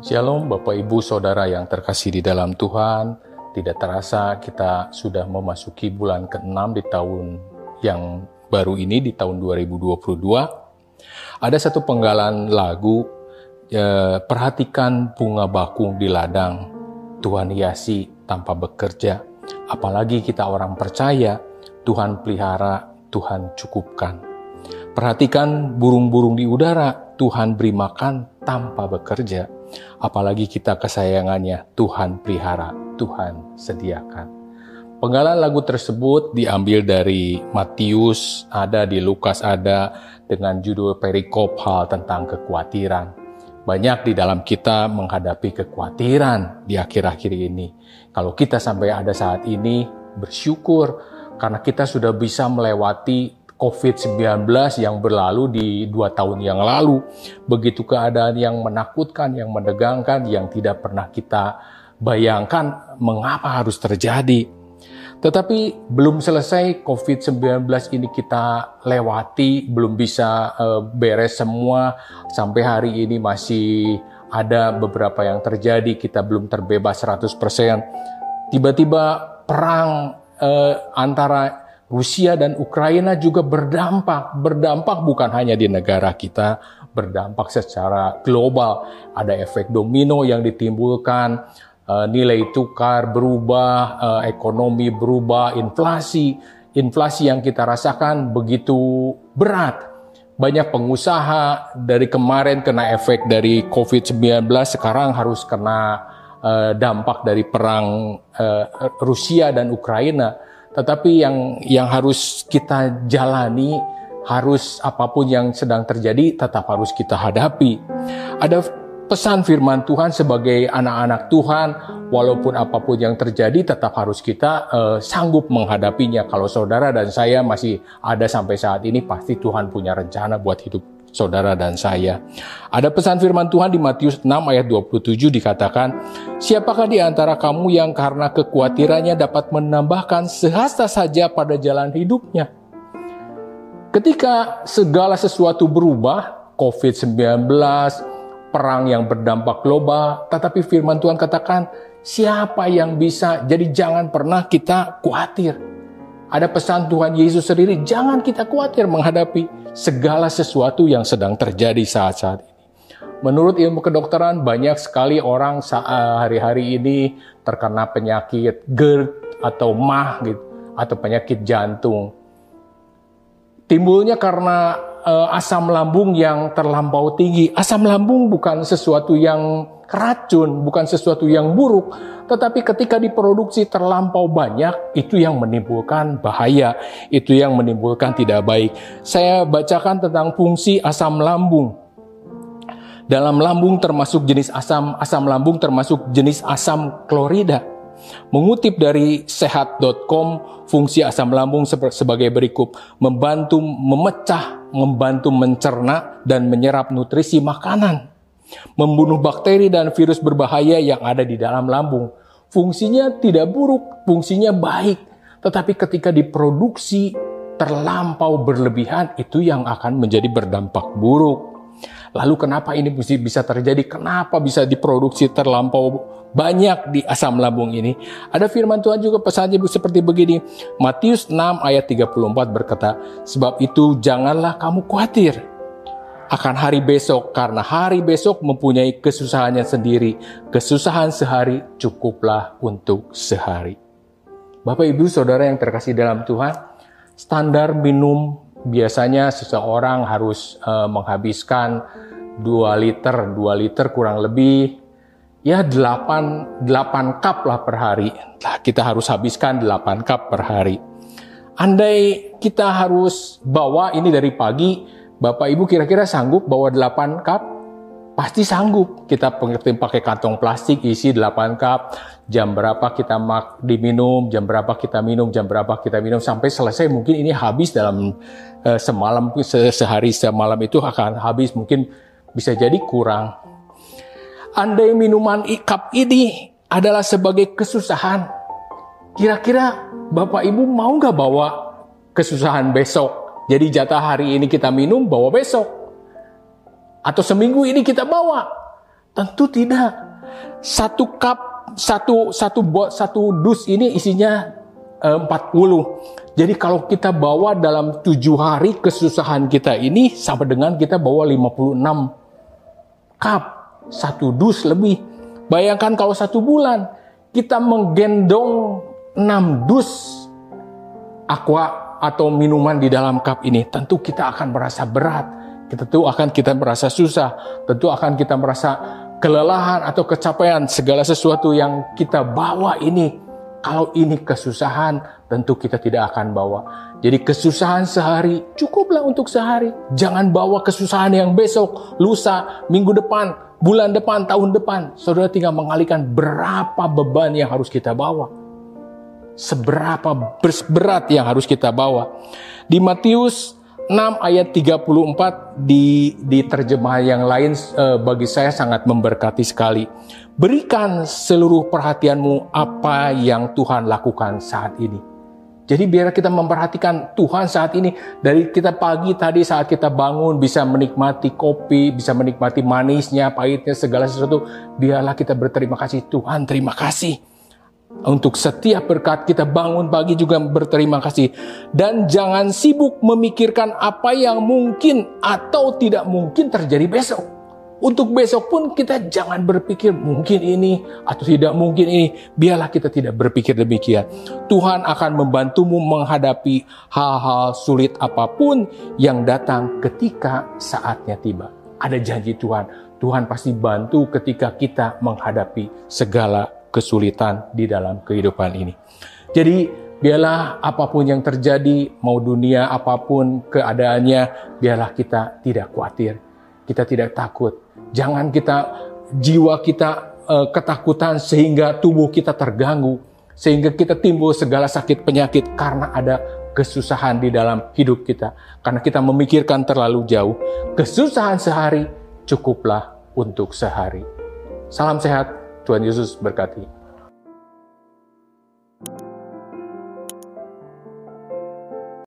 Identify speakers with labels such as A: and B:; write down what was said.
A: Shalom Bapak Ibu Saudara yang terkasih di dalam Tuhan. Tidak terasa kita sudah memasuki bulan ke-6 di tahun yang baru ini di tahun 2022. Ada satu penggalan lagu eh, perhatikan bunga bakung di ladang. Tuhan hiasi tanpa bekerja. Apalagi kita orang percaya, Tuhan pelihara, Tuhan cukupkan. Perhatikan burung-burung di udara, Tuhan beri makan tanpa bekerja Apalagi kita kesayangannya, Tuhan pelihara, Tuhan sediakan. Penggalan lagu tersebut diambil dari Matius, ada di Lukas ada, dengan judul perikop hal tentang kekhawatiran. Banyak di dalam kita menghadapi kekhawatiran di akhir-akhir ini. Kalau kita sampai ada saat ini, bersyukur karena kita sudah bisa melewati COVID-19 yang berlalu di dua tahun yang lalu. Begitu keadaan yang menakutkan, yang menegangkan, yang tidak pernah kita bayangkan mengapa harus terjadi. Tetapi belum selesai COVID-19 ini kita lewati, belum bisa uh, beres semua. Sampai hari ini masih ada beberapa yang terjadi, kita belum terbebas 100%. Tiba-tiba perang uh, antara Rusia dan Ukraina juga berdampak, berdampak bukan hanya di negara kita, berdampak secara global. Ada efek domino yang ditimbulkan, uh, nilai tukar berubah, uh, ekonomi berubah, inflasi, inflasi yang kita rasakan begitu berat. Banyak pengusaha dari kemarin kena efek dari COVID-19, sekarang harus kena uh, dampak dari perang Rusia dan Ukraina tetapi yang yang harus kita jalani harus apa pun yang sedang terjadi tetap harus kita hadapi. Ada pesan firman Tuhan sebagai anak-anak Tuhan, walaupun apa pun yang terjadi tetap harus kita uh, sanggup menghadapinya. Kalau saudara dan saya masih ada sampai saat ini, pasti Tuhan punya rencana buat hidup saudara dan saya. Ada pesan firman Tuhan di Matius 6 ayat 27 dikatakan, Siapakah di antara kamu yang karena kekhawatirannya dapat menambahkan sehasta saja pada jalan hidupnya? Ketika segala sesuatu berubah, COVID-19, perang yang berdampak global, tetapi firman Tuhan katakan, siapa yang bisa? Jadi jangan pernah kita khawatir. Ada pesan Tuhan Yesus sendiri, jangan kita khawatir menghadapi segala sesuatu yang sedang terjadi saat-saat ini. Menurut ilmu kedokteran, banyak sekali orang hari-hari ini terkena penyakit GERD atau MAH gitu, atau penyakit jantung. Timbulnya karena uh, asam lambung yang terlampau tinggi. Asam lambung bukan sesuatu yang racun, bukan sesuatu yang buruk, tetapi ketika diproduksi terlampau banyak, itu yang menimbulkan bahaya, itu yang menimbulkan tidak baik. Saya bacakan tentang fungsi asam lambung. Dalam lambung termasuk jenis asam, asam lambung termasuk jenis asam klorida. Mengutip dari sehat.com, fungsi asam lambung sebagai berikut, membantu memecah, membantu mencerna, dan menyerap nutrisi makanan membunuh bakteri dan virus berbahaya yang ada di dalam lambung. Fungsinya tidak buruk, fungsinya baik. Tetapi ketika diproduksi terlampau berlebihan, itu yang akan menjadi berdampak buruk. Lalu kenapa ini bisa terjadi? Kenapa bisa diproduksi terlampau banyak di asam lambung ini? Ada firman Tuhan juga pesannya seperti begini. Matius 6 ayat 34 berkata, Sebab itu janganlah kamu khawatir akan hari besok karena hari besok mempunyai kesusahannya sendiri. Kesusahan sehari cukuplah untuk sehari. Bapak Ibu Saudara yang terkasih dalam Tuhan, standar minum biasanya seseorang harus uh, menghabiskan 2 liter, 2 liter kurang lebih ya 8 8 cup lah per hari. Nah, kita harus habiskan 8 cup per hari. Andai kita harus bawa ini dari pagi Bapak Ibu kira-kira sanggup bawa 8 cup? Pasti sanggup. Kita pakai kantong plastik isi 8 cup. Jam berapa kita mak diminum, jam berapa kita minum, jam berapa kita minum sampai selesai mungkin ini habis dalam uh, semalam se sehari semalam itu akan habis mungkin bisa jadi kurang. Andai minuman cup ini adalah sebagai kesusahan, kira-kira Bapak Ibu mau nggak bawa kesusahan besok Jadi jatah hari ini kita minum, bawa besok. Atau seminggu ini kita bawa. Tentu tidak. Satu cup, satu satu bot, satu dus ini isinya eh, 40. Jadi kalau kita bawa dalam tujuh hari kesusahan kita ini sama dengan kita bawa 56 cup, satu dus lebih. Bayangkan kalau satu bulan kita menggendong 6 dus aqua atau minuman di dalam cup ini, tentu kita akan merasa berat. Tentu akan kita merasa susah, tentu akan kita merasa kelelahan atau kecapean segala sesuatu yang kita bawa ini. Kalau ini kesusahan, tentu kita tidak akan bawa. Jadi kesusahan sehari cukuplah untuk sehari. Jangan bawa kesusahan yang besok, lusa, minggu depan, bulan depan, tahun depan. Saudara tinggal mengalihkan berapa beban yang harus kita bawa. Seberapa berat yang harus kita bawa. Di Matius 6 ayat 34 di, di terjemahan yang lain eh, bagi saya sangat memberkati sekali. Berikan seluruh perhatianmu apa yang Tuhan lakukan saat ini. Jadi biar kita memperhatikan Tuhan saat ini dari kita pagi tadi saat kita bangun bisa menikmati kopi, bisa menikmati manisnya, pahitnya segala sesuatu. Biarlah kita berterima kasih Tuhan, terima kasih untuk setiap berkat kita bangun pagi juga berterima kasih. Dan jangan sibuk memikirkan apa yang mungkin atau tidak mungkin terjadi besok. Untuk besok pun kita jangan berpikir mungkin ini atau tidak mungkin ini. Biarlah kita tidak berpikir demikian. Tuhan akan membantumu menghadapi hal-hal sulit apa pun yang datang ketika saatnya tiba. Ada janji Tuhan. Tuhan pasti bantu ketika kita menghadapi segala kesulitan di dalam kehidupan ini. Jadi biarlah apa pun yang terjadi, mau dunia apa pun keadaannya, biarlah kita tidak khawatir, kita tidak takut. Jangan kita jiwa kita uh, ketakutan sehingga tubuh kita terganggu, sehingga kita timbul segala sakit penyakit karena ada kesusahan di dalam hidup kita. Karena kita memikirkan terlalu jauh, kesusahan sehari cukuplah untuk sehari. Salam sehat, Tuhan Yesus berkati.